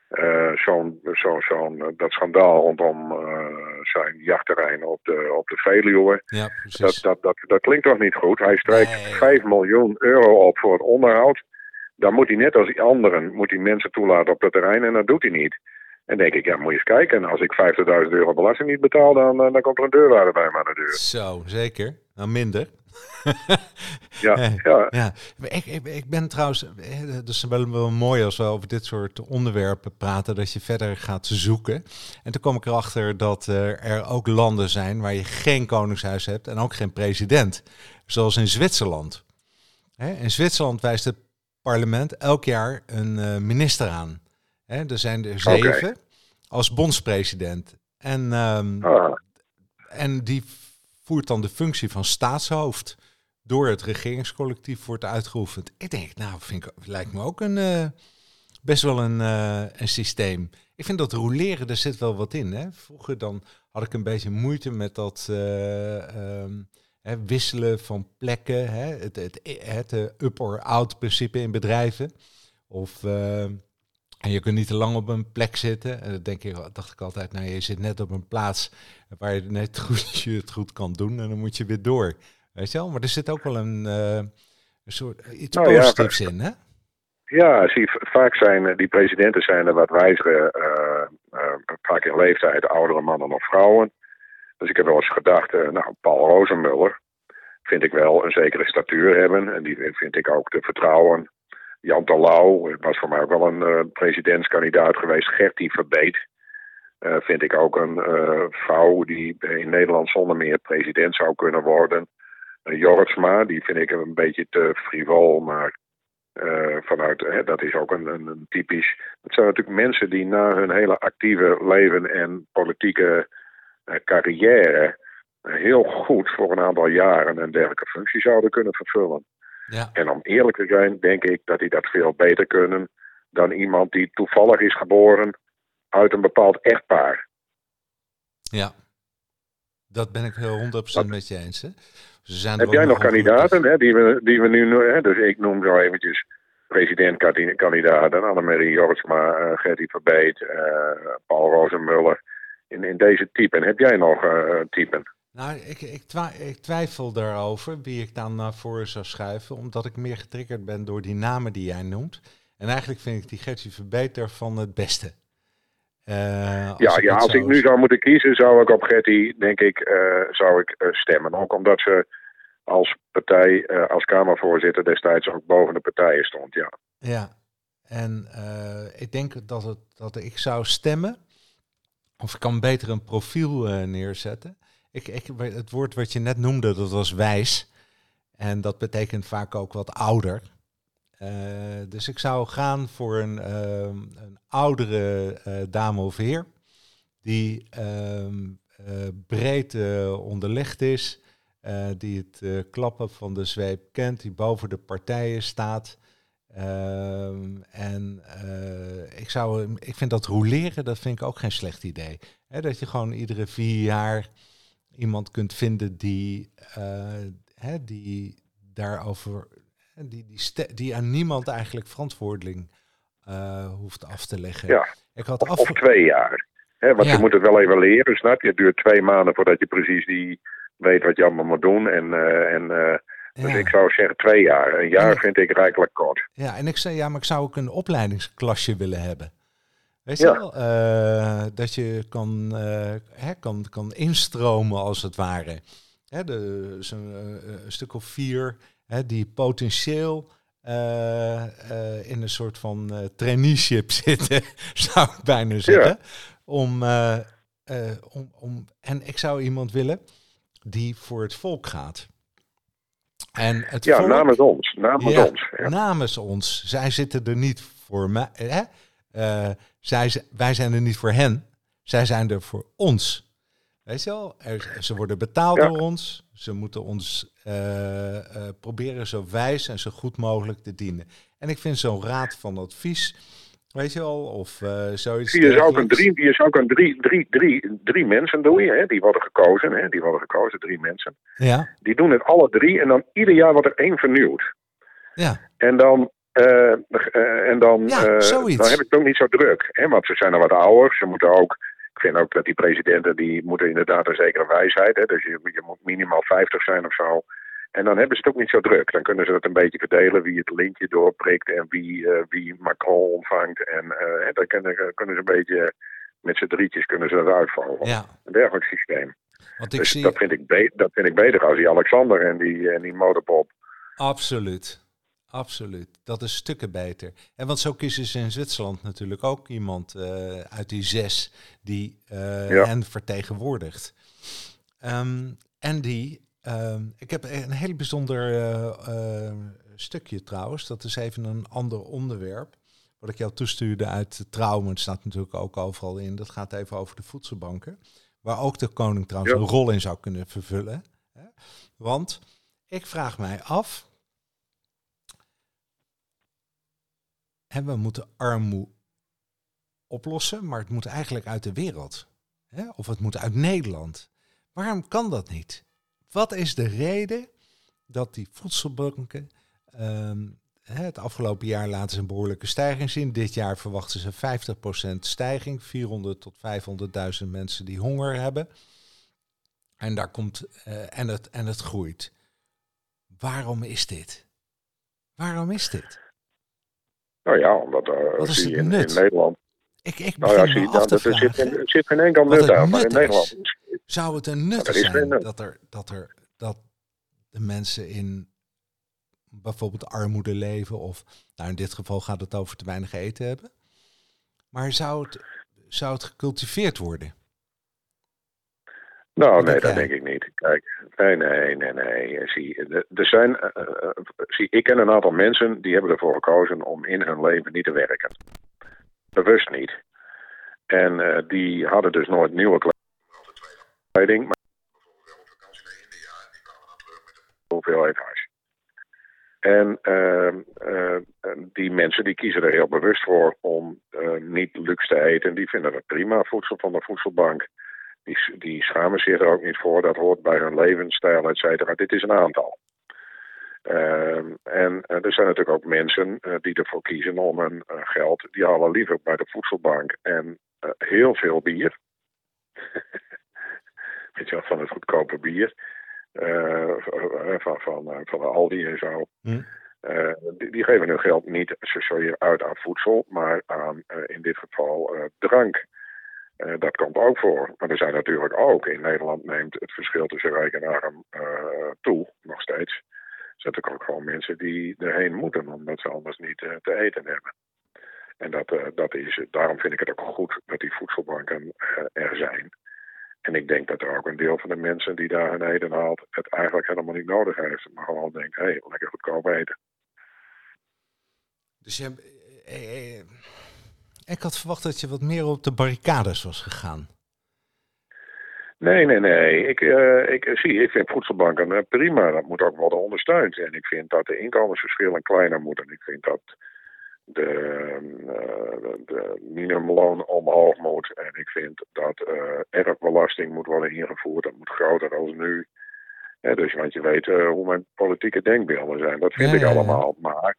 Eh, zo'n, zo'n, zo'n, eh, dat schandaal rondom eh, zijn jachtterrein op de, op de Veluwe. Ja, Dat, precies. dat, dat, dat klinkt toch niet goed? Hij strijkt Nee. 5 miljoen euro op voor het onderhoud. Dan moet hij net als die anderen moet hij mensen toelaten op dat terrein en dat doet hij niet. En denk ik, ja, moet je eens kijken. Als ik 50.000 euro belasting niet betaal, dan, dan komt er een deurwaarder bij me aan de deur. Zo, zeker. Nou, minder. Ja, Eh, ja. Ja, maar ik, ik, ik ben trouwens, eh, het is wel, wel mooi als we over dit soort onderwerpen praten, dat je verder gaat zoeken. En toen kwam ik erachter dat eh, er ook landen zijn waar je geen koningshuis hebt en ook geen president. Zoals in Zwitserland. Hè, in Zwitserland wijst het parlement elk jaar een eh, minister aan. Hè, er zijn er zeven als bondspresident. En Ah, en die voert dan de functie van staatshoofd. Door het regeringscollectief wordt uitgeoefend. Ik denk, nou, vind ik, lijkt me ook een, eh, best wel een, eh, een systeem. Ik vind dat roleren, daar zit wel wat in. Hè? Vroeger dan had ik een beetje moeite met dat ehm, hè, wisselen van plekken. Hè? Het, het, het eh, up or out principe in bedrijven. Of eh, en je kunt niet te lang op een plek zitten. En dan denk ik, dacht ik altijd, nou je zit net op een plaats waar je net goed, je het goed kan doen en dan moet je weer door. Weet je wel? Maar er zit ook wel een, eh, een soort iets Nou ja, positiefs in, hè? Ja, zie, vaak zijn eh, die presidenten zijn er wat wijzere, eh, eh, vaak in leeftijd, oudere mannen of vrouwen. Dus ik heb wel eens gedacht, eh, nou, Paul Rozenmuller, vind ik wel een zekere statuur hebben. En die vind ik ook te vertrouwen. Jan Terlouw was voor mij ook wel een uh, presidentskandidaat geweest. Gertie Verbeet uh, vind ik ook een uh, vrouw die in Nederland zonder meer president zou kunnen worden. Jortsma, die vind ik een beetje te frivol, maar vanuit, dat is ook een, een, een, typisch. Het zijn natuurlijk mensen die na hun hele actieve leven en politieke carrière heel goed voor een aantal jaren een dergelijke functie zouden kunnen vervullen. Ja. En om eerlijk te zijn, denk ik dat die dat veel beter kunnen dan iemand die toevallig is geboren uit een bepaald echtpaar. Ja, dat ben ik heel 100% met je eens. Hè? Ze zijn Heb jij nog kandidaten hè, die, we, die we nu... Hè, dus ik noem zo eventjes presidentkandidaten. Annemarie Jortsma, uh, Gertie Verbeet, uh, Paul Rozenmuller. In, in deze typen. Heb jij nog uh, typen? Nou, ik, ik, ik, twijfel daarover wie ik dan naar voren zou schuiven, omdat ik meer getriggerd ben door die namen die jij noemt. En eigenlijk vind ik die Gertie Verbeter van het beste. Uh, ja, ja als ik nu zou moeten kiezen, zou ik op Gertie, denk ik, uh, zou ik uh, stemmen. Ook omdat ze als partij, als Kamervoorzitter destijds ook boven de partijen stond, ja. Ja, en ik denk dat, het, dat ik zou stemmen, of ik kan beter een profiel neerzetten. Ik, ik, het woord wat je net noemde, dat was wijs. En dat betekent vaak ook wat ouder. Uh, dus ik zou gaan voor een, uh, een oudere uh, dame of heer. Die ehm, breed onderlegd is. die het klappen van de zweep kent. Die boven de partijen staat. Ehm, en ik, zou, ik vind dat roleren, dat vind ik ook geen slecht idee. dat je gewoon iedere vier jaar iemand kunt vinden die, uh, hè, die daarover, die, die, die aan niemand eigenlijk verantwoording uh, hoeft af te leggen. Ja, ik had of, af... of twee jaar. Hè, want je moet het wel even leren, snap je? Het duurt twee maanden voordat je precies die weet wat je allemaal moet doen. En, uh, en dus ik zou zeggen twee jaar. Een jaar vind ik rijkelijk kort. Ja, en ik zei, ja, maar ik zou ook een opleidingsklasje willen hebben. Weet je wel? Uh, dat je kan, uh, hè, kan, kan instromen als het ware. Hè, de, uh, een stuk of vier hè, die potentieel in een soort van traineeship zitten, zou ik bijna zeggen. Ja. Om, om, om, en ik zou iemand willen die voor het volk gaat. En het ja, volk, namens ons. Namens ja, ons. Namens ons. Zij zitten er niet voor mij. Hè? Uh, zij, wij zijn er niet voor hen, zij zijn er voor ons. Weet je wel? Er, ze worden betaald door ons. Ze moeten ons uh, uh, proberen zo wijs en zo goed mogelijk te dienen. En ik vind zo'n raad van advies, weet je wel, of uh, zoiets. Die is ook een drie, die is ook een drie, drie, drie, drie mensen doe je, hè? die worden gekozen, hè? die worden gekozen, drie mensen. Ja. Die doen het alle drie en dan ieder jaar wordt er één vernieuwd. Ja. En dan en dan, ja, uh, dan heb ik het ook niet zo druk. Hè? Want ze zijn al wat ouder. Ze moeten ook. Ik vind ook dat die presidenten die moeten inderdaad een zekere wijsheid. Hè? Dus je, je moet minimaal 50 zijn of zo. En dan hebben ze het ook niet zo druk. Dan kunnen ze het een beetje verdelen wie het lintje doorprikt en wie, wie Macron ontvangt. En dan kunnen, kunnen ze een beetje met z'n drietjes kunnen ze dat uitvallen. Ja. Een dergelijk systeem. Want ik dus zie... dat, vind ik dat vind ik beter als die Alexander en die, en die motorpop. Absoluut. Absoluut, dat is stukken beter. En want zo kiezen ze in Zwitserland natuurlijk ook iemand uh, uit die zes die uh, ja. hen vertegenwoordigt. Um, en die, um, ik heb een heel bijzonder uh, stukje trouwens, dat is even een ander onderwerp. Wat ik jou toestuurde uit Trouw, maar het staat natuurlijk ook overal in. Dat gaat even over de voedselbanken. Waar ook de koning trouwens ja. een rol in zou kunnen vervullen. Want ik vraag mij af, En we moeten armoede oplossen, maar het moet eigenlijk uit de wereld. Hè? Of het moet uit Nederland. Waarom kan dat niet? Wat is de reden dat die voedselbanken um, het afgelopen jaar laten ze een behoorlijke stijging zien. Dit jaar verwachten ze 50% stijging, 400 tot 500.000 mensen die honger hebben. En daar komt uh, en, het, en het groeit. Waarom is dit? Waarom is dit? Nou ja, omdat uh, zie je in, in, Nederland. Ik, ik nou ja, zie dat, er zit, geen, zit geen enkel nut aan, maar in Nederland. Zou het een nut zijn dat er, dat er dat de mensen in bijvoorbeeld armoede leven of nou in dit geval gaat het over te weinig eten hebben. Maar zou het, zou het gecultiveerd worden? Nou, nee, dat denk ik niet. Kijk, nee, nee, nee, nee. Zie, er zijn, uh, zie, ik ken een aantal mensen die hebben ervoor gekozen om in hun leven niet te werken. Bewust niet. En uh, die hadden dus nooit nieuwe kleding, maar hoeveelheid hash. En uh, die mensen die kiezen er heel bewust voor om niet luxe te eten. Die vinden het prima, voedsel van de voedselbank. Die, die schamen zich er ook niet voor. Dat hoort bij hun levensstijl, et cetera. Dit is een aantal. Uh, en uh, er zijn natuurlijk ook mensen uh, die ervoor kiezen om hun geld. Die halen liever bij de voedselbank en heel veel bier. Weet je wel, van het goedkope bier. van, van, van de Aldi en zo. Hm. Die, die, geven hun geld niet zozeer uit aan voedsel, maar aan in dit geval drank. Uh, dat komt ook voor. Maar er zijn natuurlijk ook, in Nederland neemt het verschil tussen rijk en arm uh, toe, nog steeds. Er zijn natuurlijk ook gewoon mensen die erheen moeten, omdat ze anders niet uh, te eten hebben. En dat, dat is, daarom vind ik het ook goed dat die voedselbanken er zijn. En ik denk dat er ook een deel van de mensen die daar hun eten haalt, het eigenlijk helemaal niet nodig heeft. Maar gewoon denkt, hé, hey, lekker goedkoop eten. Dus je hebt ik had verwacht dat je wat meer op de barricades was gegaan. Nee, nee, nee. Ik, uh, ik, zie, ik vind voedselbanken uh, prima. Dat moet ook worden ondersteund. En ik vind dat de inkomensverschillen kleiner moeten. Ik vind dat de, uh, de minimumloon omhoog moet. En ik vind dat erfbelasting moet worden ingevoerd. Dat moet groter dan nu. dus want je weet hoe mijn politieke denkbeelden zijn. Dat vind ik allemaal. Maar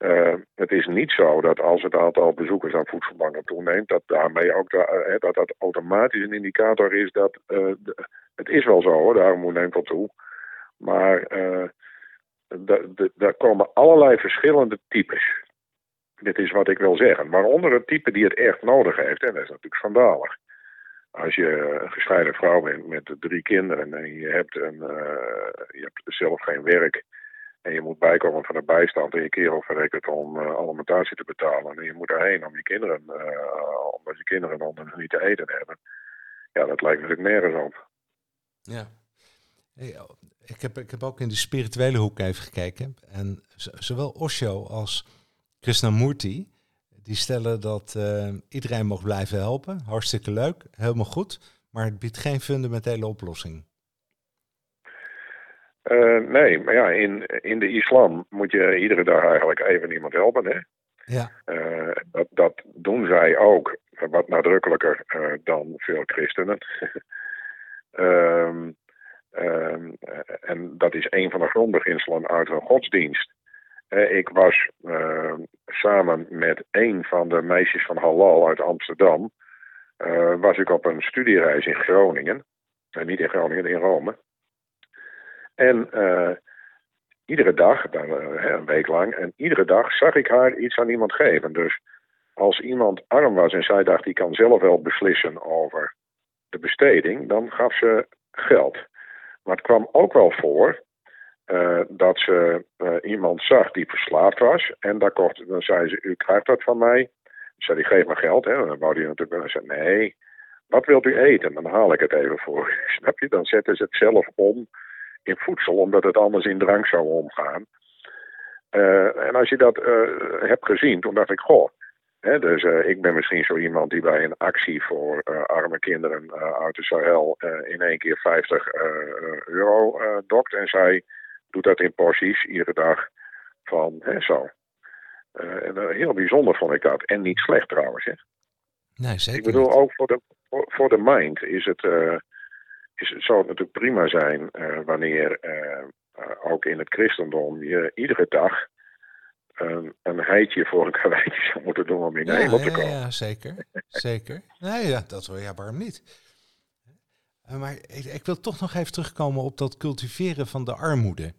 uh, het is niet zo dat als het aantal bezoekers aan voedselbanken toeneemt, dat daarmee ook uh, dat dat automatisch een indicator is dat de, het is wel zo hoor, de armoede neemt wel toe. Maar daar komen allerlei verschillende types. Dit is wat ik wil zeggen. Waaronder het type die het echt nodig heeft, en dat is natuurlijk schandalig. Als je een gescheiden vrouw bent met drie kinderen en je hebt, een, je hebt zelf geen werk en je moet bijkomen van de bijstand en je kerel verrekent om uh, alimentatie te betalen. En je moet daarheen om je kinderen, uh, omdat je kinderen anders niet te eten hebben. Ja, dat lijkt natuurlijk nergens op. Ja. Hey, ik, heb, ik heb ook in de spirituele hoek even gekeken. En zowel Osho als Krishnamurti, die stellen dat uh, iedereen mag blijven helpen. Hartstikke leuk, helemaal goed. Maar het biedt geen fundamentele oplossing. Uh, nee, maar ja, in, in de islam moet je iedere dag eigenlijk even iemand helpen. Hè? Ja. Uh, dat, dat doen zij ook, wat nadrukkelijker uh, dan veel christenen. um, um, en dat is een van de grondbeginselen uit hun godsdienst. ik was ehm, samen met een van de meisjes van Halal uit Amsterdam, was ik op een studiereis in Groningen. niet in Groningen, in Rome. En uh, iedere dag, dan, uh, een week lang, en iedere dag zag ik haar iets aan iemand geven. Dus als iemand arm was en zij dacht, die kan zelf wel beslissen over de besteding, dan gaf ze geld. Maar het kwam ook wel voor uh, dat ze iemand zag die verslaafd was. En daar kocht, dan zei ze, u krijgt dat van mij. Zei die, geef me geld. Hè. Dan wou hij natuurlijk wel zeggen, nee, wat wilt u eten? Dan haal ik het even voor. Snap je? Dan zetten ze het zelf om in voedsel, omdat het anders in drank zou omgaan. Uh, en als je dat uh, hebt gezien, toen dacht ik, goh, hè, dus uh, ik ben misschien zo iemand die bij een actie voor arme kinderen uit de Sahel in één keer 50 euro dokt. En zij doet dat in porties, iedere dag van hè, zo. en heel bijzonder vond ik dat. En niet slecht trouwens. Hè. Nee, zeker Ik bedoel, ook voor de, voor, voor de mind is het is, zou het natuurlijk prima zijn uh, wanneer uh, ook in het christendom je iedere dag een, een heitje voor een karweitje zou moeten doen om in de hemel te komen. Ja, zeker. zeker. Nee, ja, dat wil ja, waarom niet? Maar ik, ik, wil toch nog even terugkomen op dat cultiveren van de armoede.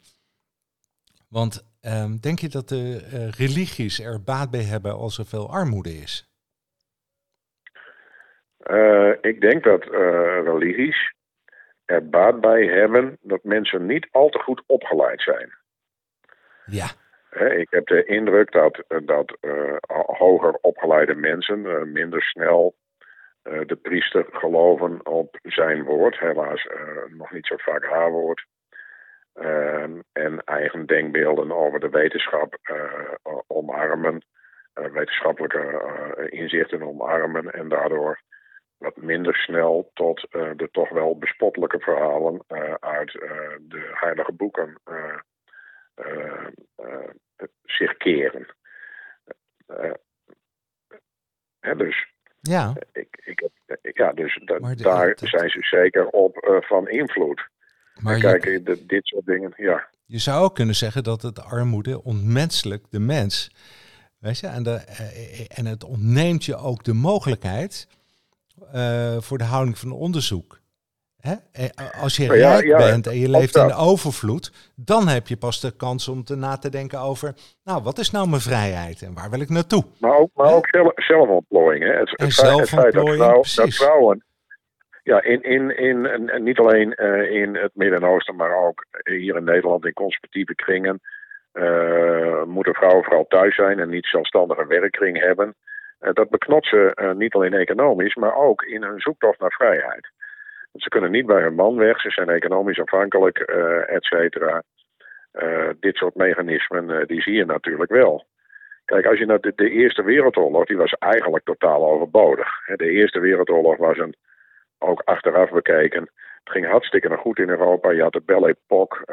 Want um, denk je dat de uh, religies er baat bij hebben als er veel armoede is? Uh, ik denk dat uh, religies er baat bij hebben dat mensen niet al te goed opgeleid zijn. Ja. ik heb de indruk dat, dat uh, hoger opgeleide mensen uh, minder snel uh, de priester geloven op zijn woord. Helaas nog niet zo vaak haar woord. Ehm, en eigen denkbeelden over de wetenschap omarmen. wetenschappelijke inzichten omarmen. En daardoor wat minder snel tot de toch wel bespottelijke verhalen uit de heilige boeken zich keren. Hè, dus ja. Ik, ik ja, dus daar zijn ze zeker op van invloed. Maar kijk, je, dit soort dingen, ja. Je zou ook kunnen zeggen dat het armoede ontmenselijk de mens. Weet je, en, de, eh, en het ontneemt je ook de mogelijkheid uh, voor de houding van onderzoek. Hè? Als je rijk bent en je leeft in overvloed, dan heb je pas de kans om te na te denken over, nou, wat is nou mijn vrijheid en waar wil ik naartoe? Maar ook, maar ook zelf, zelfontplooiing. Hè? Het, het, het feit dat, vrouw, dat, vrouwen, ja, in, in, in, niet alleen uh, in het Midden-Oosten, maar ook hier in Nederland in conservatieve kringen, uh, moeten vrouwen vooral thuis zijn en niet zelfstandige werkkring hebben. Uh, dat beknot ze niet alleen economisch, maar ook in hun zoektocht naar vrijheid. Ze kunnen niet bij hun man weg, ze zijn economisch afhankelijk, uh, et cetera. Dit soort mechanismen, die zie je natuurlijk wel. Kijk, als je naar de, Eerste Wereldoorlog, die was eigenlijk totaal overbodig. De Eerste Wereldoorlog was een, ook achteraf bekeken, het ging hartstikke goed in Europa. Je had de Belle Époque,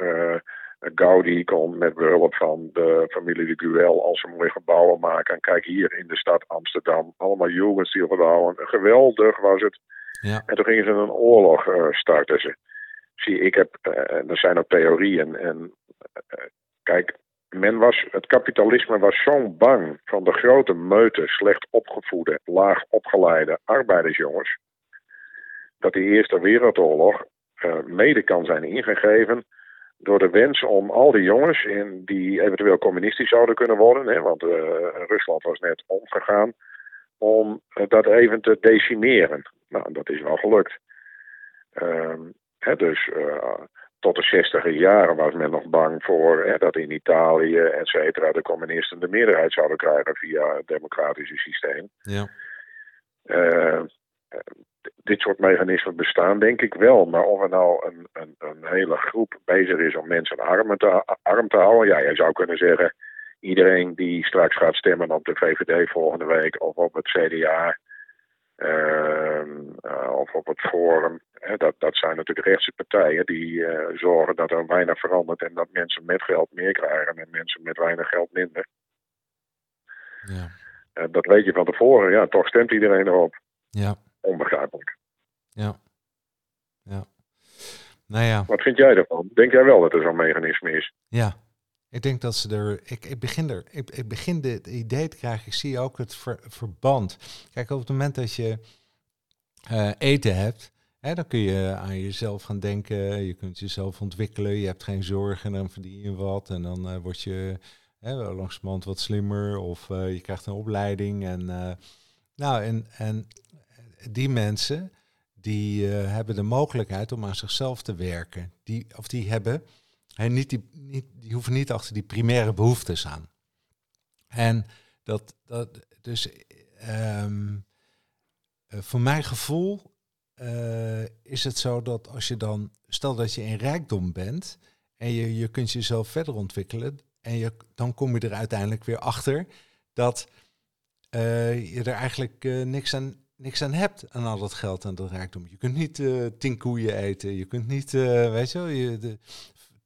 Gaudi kon met behulp van de familie de Guel al zijn mooie gebouwen maken. En kijk hier in de stad Amsterdam, allemaal Jugendstilgebouwen. Geweldig was het. Ja. En toen gingen ze een oorlog uh, starten. Ze. Zie, ik heb, uh, er zijn ook theorieën. En uh, kijk, men was, het kapitalisme was zo bang van de grote meute, slecht opgevoede, laag opgeleide arbeidersjongens. Dat die Eerste Wereldoorlog mede kan zijn ingegeven door de wens om al die jongens in, die eventueel communistisch zouden kunnen worden, hè, want Rusland was net omgegaan, om dat even te decimeren. Nou, dat is wel gelukt. Um, hè, dus uh, tot de zestiger jaren was men nog bang voor hè, dat in Italië, et cetera, de communisten de meerderheid zouden krijgen via het democratische systeem. Ja. Dit soort mechanismen bestaan denk ik wel. Maar of er nou een, een, een hele groep bezig is om mensen arm te, arm te houden, ja, je zou kunnen zeggen iedereen die straks gaat stemmen op de VVD volgende week of op het CDA uh, uh, of op het Forum. Hè, dat, dat zijn natuurlijk rechtse partijen die uh, zorgen dat er weinig verandert en dat mensen met geld meer krijgen en mensen met weinig geld minder. Ja. dat weet je van tevoren, ja, toch stemt iedereen erop. Ja. Onbegrijpelijk. Ja. Ja. Nou ja. Wat vind jij ervan? Denk jij wel dat er zo'n mechanisme is? Ja, ik denk dat ze er. Ik, ik begin er. Ik, ik begin het idee te krijgen. Ik zie ook het verband. Kijk, op het moment dat je uh, eten hebt. Hè, dan kun je aan jezelf gaan denken. Je kunt jezelf ontwikkelen. Je hebt geen zorgen. En dan verdien je wat. En dan uh, word je hè, langzamerhand wat slimmer. Of uh, je krijgt een opleiding. En, nou, en, en die mensen. Die hebben de mogelijkheid om aan zichzelf te werken. Die, of die hebben en niet die, niet, die hoeven niet achter die primaire behoeftes aan. En dat, dat dus um, voor mijn gevoel uh, is het zo dat als je dan, stel dat je in rijkdom bent en je, je kunt jezelf verder ontwikkelen en je, dan kom je er uiteindelijk weer achter dat je er eigenlijk niks, aan, niks aan hebt aan al dat geld en dat rijkdom. Je kunt niet tien koeien eten, je kunt niet, weet je wel, je, de,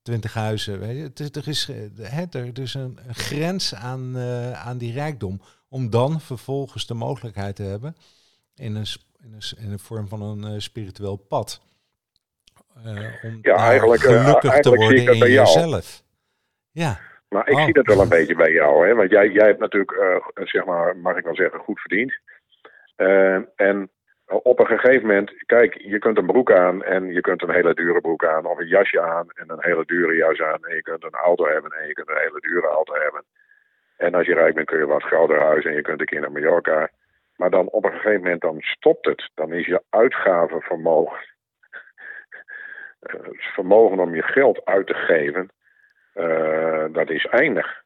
twintig huizen. Weet je? Het is, er is, hè, er is een, grens aan, uh, aan die rijkdom. Om dan vervolgens de mogelijkheid te hebben in een, in een, in een vorm van een uh, spiritueel pad. Uh, om ja, eigenlijk, gelukkig eigenlijk te worden in jezelf. Ja. Maar ik oh. zie dat wel een beetje bij jou. Hè? Want jij, jij hebt natuurlijk, zeg maar, mag ik wel zeggen, goed verdiend. En op een gegeven moment, kijk, je kunt een broek aan en je kunt een hele dure broek aan, of een jasje aan en een hele dure jas aan. En je kunt een auto hebben en je kunt een hele dure auto hebben. En als je rijk bent kun je wat groter huis en je kunt een keer naar Mallorca. Maar dan op een gegeven moment dan stopt het. Dan is je uitgavenvermogen het vermogen om je geld uit te geven, dat is eindig.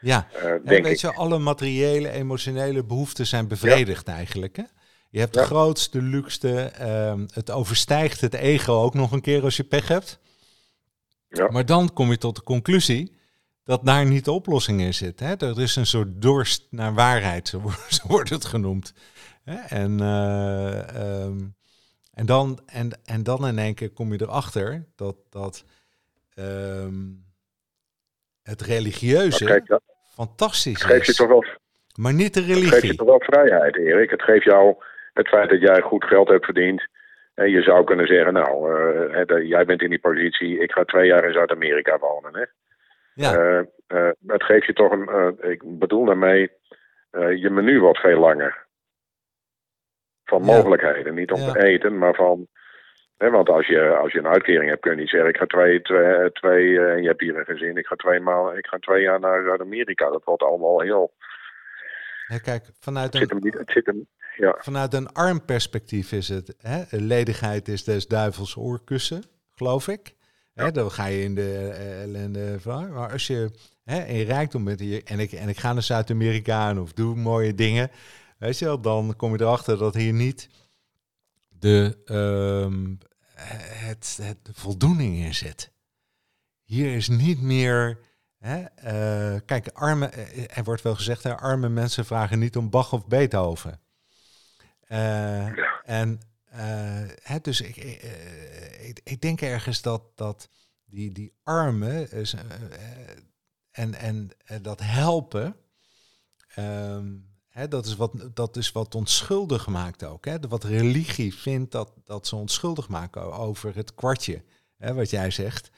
Ja, denk weet je, alle materiële, emotionele behoeften zijn bevredigd eigenlijk. Hè? Je hebt de grootste, luxe, ehm, het overstijgt het ego ook nog een keer als je pech hebt. Ja. Maar dan kom je tot de conclusie dat daar niet de oplossing in zit. Hè? Er is een soort dorst naar waarheid, zo wordt het genoemd. En, uh, en, dan, en, en dan in één keer kom je erachter dat, dat um, het religieuze fantastisch geeft je toch wel, maar niet de religie. Het geeft je toch wel vrijheid, Erik. Het geeft jou het feit dat jij goed geld hebt verdiend. En je zou kunnen zeggen, nou, uh, jij bent in die positie, ik ga twee jaar in Zuid-Amerika wonen. Hè? Ja. Uh, uh, het geeft je toch een, ik bedoel daarmee, je menu wordt veel langer. Van mogelijkheden, niet om te eten, maar van, want als je, als je een uitkering hebt, kun je niet zeggen, ik ga twee, twee, twee en je hebt hier een gezin, ik ga twee, maal, ik ga twee jaar naar Zuid-Amerika. Dat wordt allemaal heel... Ja, kijk, vanuit een... Hem ja. Vanuit een arm perspectief is het, hè, ledigheid is des duivels oorkussen, geloof ik. Hè, dan ga je in de uh, ellende van. Maar als je hè, in rijkdom bent hier, en ik, en ik ga naar Zuid-Amerika of doe mooie dingen, weet je wel, dan kom je erachter dat hier niet de, uh, het, het, de voldoening in zit. Hier is niet meer. Hè, uh, kijk, arme, eh, er wordt wel gezegd, hè, arme mensen vragen niet om Bach of Beethoven. Uh, En hè, dus ik, ik, ik, denk ergens dat, dat die, die armen en, en dat helpen, um, dat, is wat, dat is wat onschuldig maakt ook. Hè? Wat religie vindt dat, dat ze onschuldig maken over het kwartje, hè, wat jij zegt.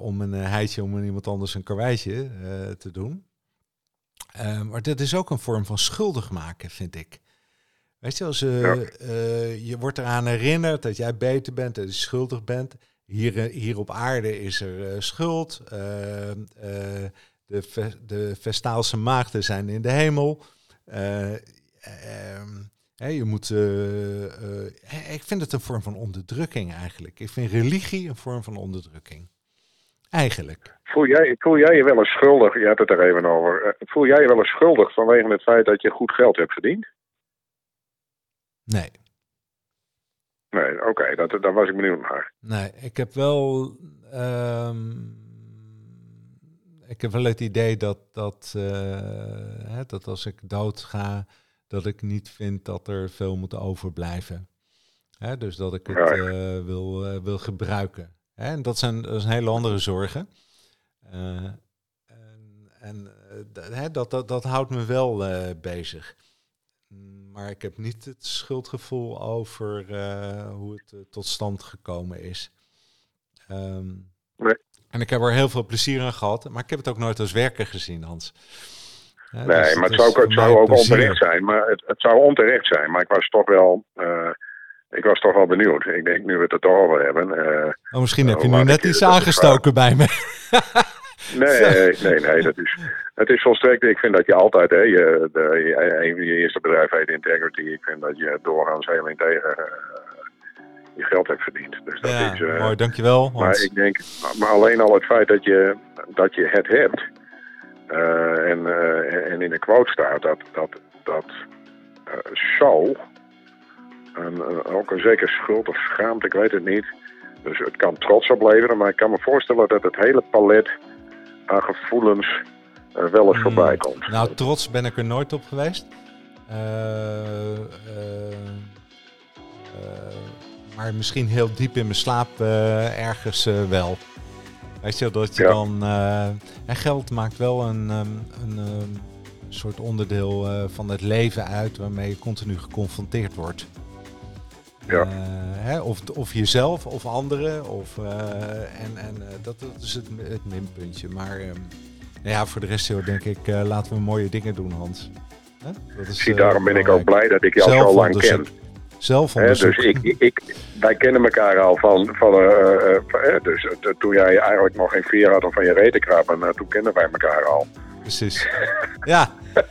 om een heitje om iemand anders een karweitje te doen. maar dat is ook een vorm van schuldig maken, vind ik. Weet je, als, je wordt eraan herinnerd dat jij beter bent, dat je schuldig bent. Hier, eh, hier op aarde is er schuld. de, de Vestaalse maagden zijn in de hemel. Ehm, je moet, ik vind het een vorm van onderdrukking eigenlijk. Ik vind religie een vorm van onderdrukking. Eigenlijk. Voel jij, voel jij je wel eens schuldig, je had het er even over, voel jij je wel eens schuldig vanwege het feit dat je goed geld hebt verdiend? Nee. Nee, oké, dat, daar was ik benieuwd naar. Nee, ik heb wel. Ehm, ik heb wel het idee dat, dat, uh, hè, dat als ik dood ga, dat ik niet vind dat er veel moet overblijven. Hè, dus dat ik het uh, wil, uh, wil gebruiken. Hè, en dat zijn, dat zijn hele andere zorgen. en en dat, dat, dat houdt me wel bezig maar ik heb niet het schuldgevoel over hoe het tot stand gekomen is. Um. En ik heb er heel veel plezier aan gehad, maar ik heb het ook nooit als werken gezien, Hans. Ja, nee, dus maar het, zou, het zou ook plezier. onterecht zijn. Maar het, het, zou onterecht zijn, maar ik was toch wel. Uh, ik was toch wel benieuwd. Ik denk nu we het er toch over hebben. oh, misschien heb je nu net iets aangestoken bij me. Nee, nee, nee. Dat is, het is volstrekt. Ik vind dat je altijd, hè, je, de, een van je eerste bedrijf heet Integrity. Ik vind dat je doorgaans heel integer je geld hebt verdiend. Dus dat ja, is, uh, mooi, dankjewel. Maar ik denk, maar alleen al het feit dat je, dat je het hebt. Uh, en, en in de quote staat dat, dat, dat zou, een, ook een zeker schuld of schaamte, ik weet het niet. Dus het kan trots opleveren, maar ik kan me voorstellen dat het hele palet aan gevoelens wel eens hmm. voorbij komt. Nou, trots ben ik er nooit op geweest. Uh, maar misschien heel diep in mijn slaap ergens wel. Weet je, dat je dan... en geld maakt wel een, een, een soort onderdeel van het leven uit... waarmee je continu geconfronteerd wordt. Ja. hè, of, of jezelf of anderen. Of, en en dat, dat, is het, het minpuntje. Maar ehm, nou ja, voor de rest denk ik, laten we mooie dingen doen, Hans. Dat is, Zie, daarom ben ik ook blij dat ik jou zo lang ken. Zelf dus ik, ik, wij kennen elkaar al van, van uh, uh, dus toen jij eigenlijk nog geen veer had om van je reden krabben, toen kennen wij elkaar al. precies. Ja.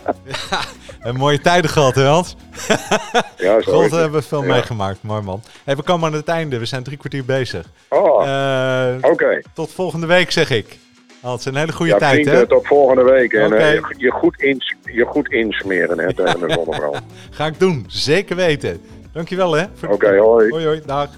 ja. En mooie tijden gehad, hè Hans? Ja, zo God, hebben we veel Ja. meegemaakt. Mooi man. Hey, we komen aan het einde. We zijn drie kwartier bezig. Oh, Eh, oké. Tot volgende week, zeg ik. Hans, een hele goede Ja, tijd, hè? tot volgende week. En eh, je, goed ins, je goed insmeren hè, tegen de zonnebrand. Ga ik doen. Zeker weten. Dankjewel, hè? voor de- hoi. Hoi, hoi. Dag.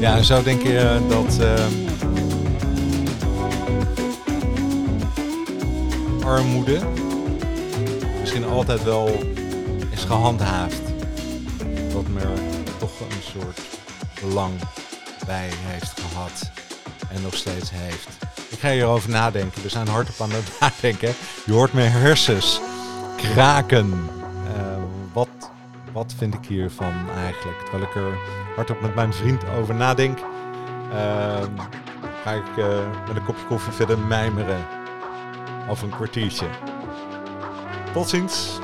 Ja, en zo denk je eh, dat eh, armoede misschien altijd wel is gehandhaafd. Soort belang bij heeft gehad en nog steeds heeft. Ik ga hierover nadenken. We zijn hardop aan het nadenken. Je hoort mijn hersens kraken. Eh, wat, wat vind ik hiervan eigenlijk? Terwijl ik er hardop met mijn vriend over nadenk, ehm, ga ik eh, met een kopje koffie verder mijmeren over een kwartiertje. Tot ziens.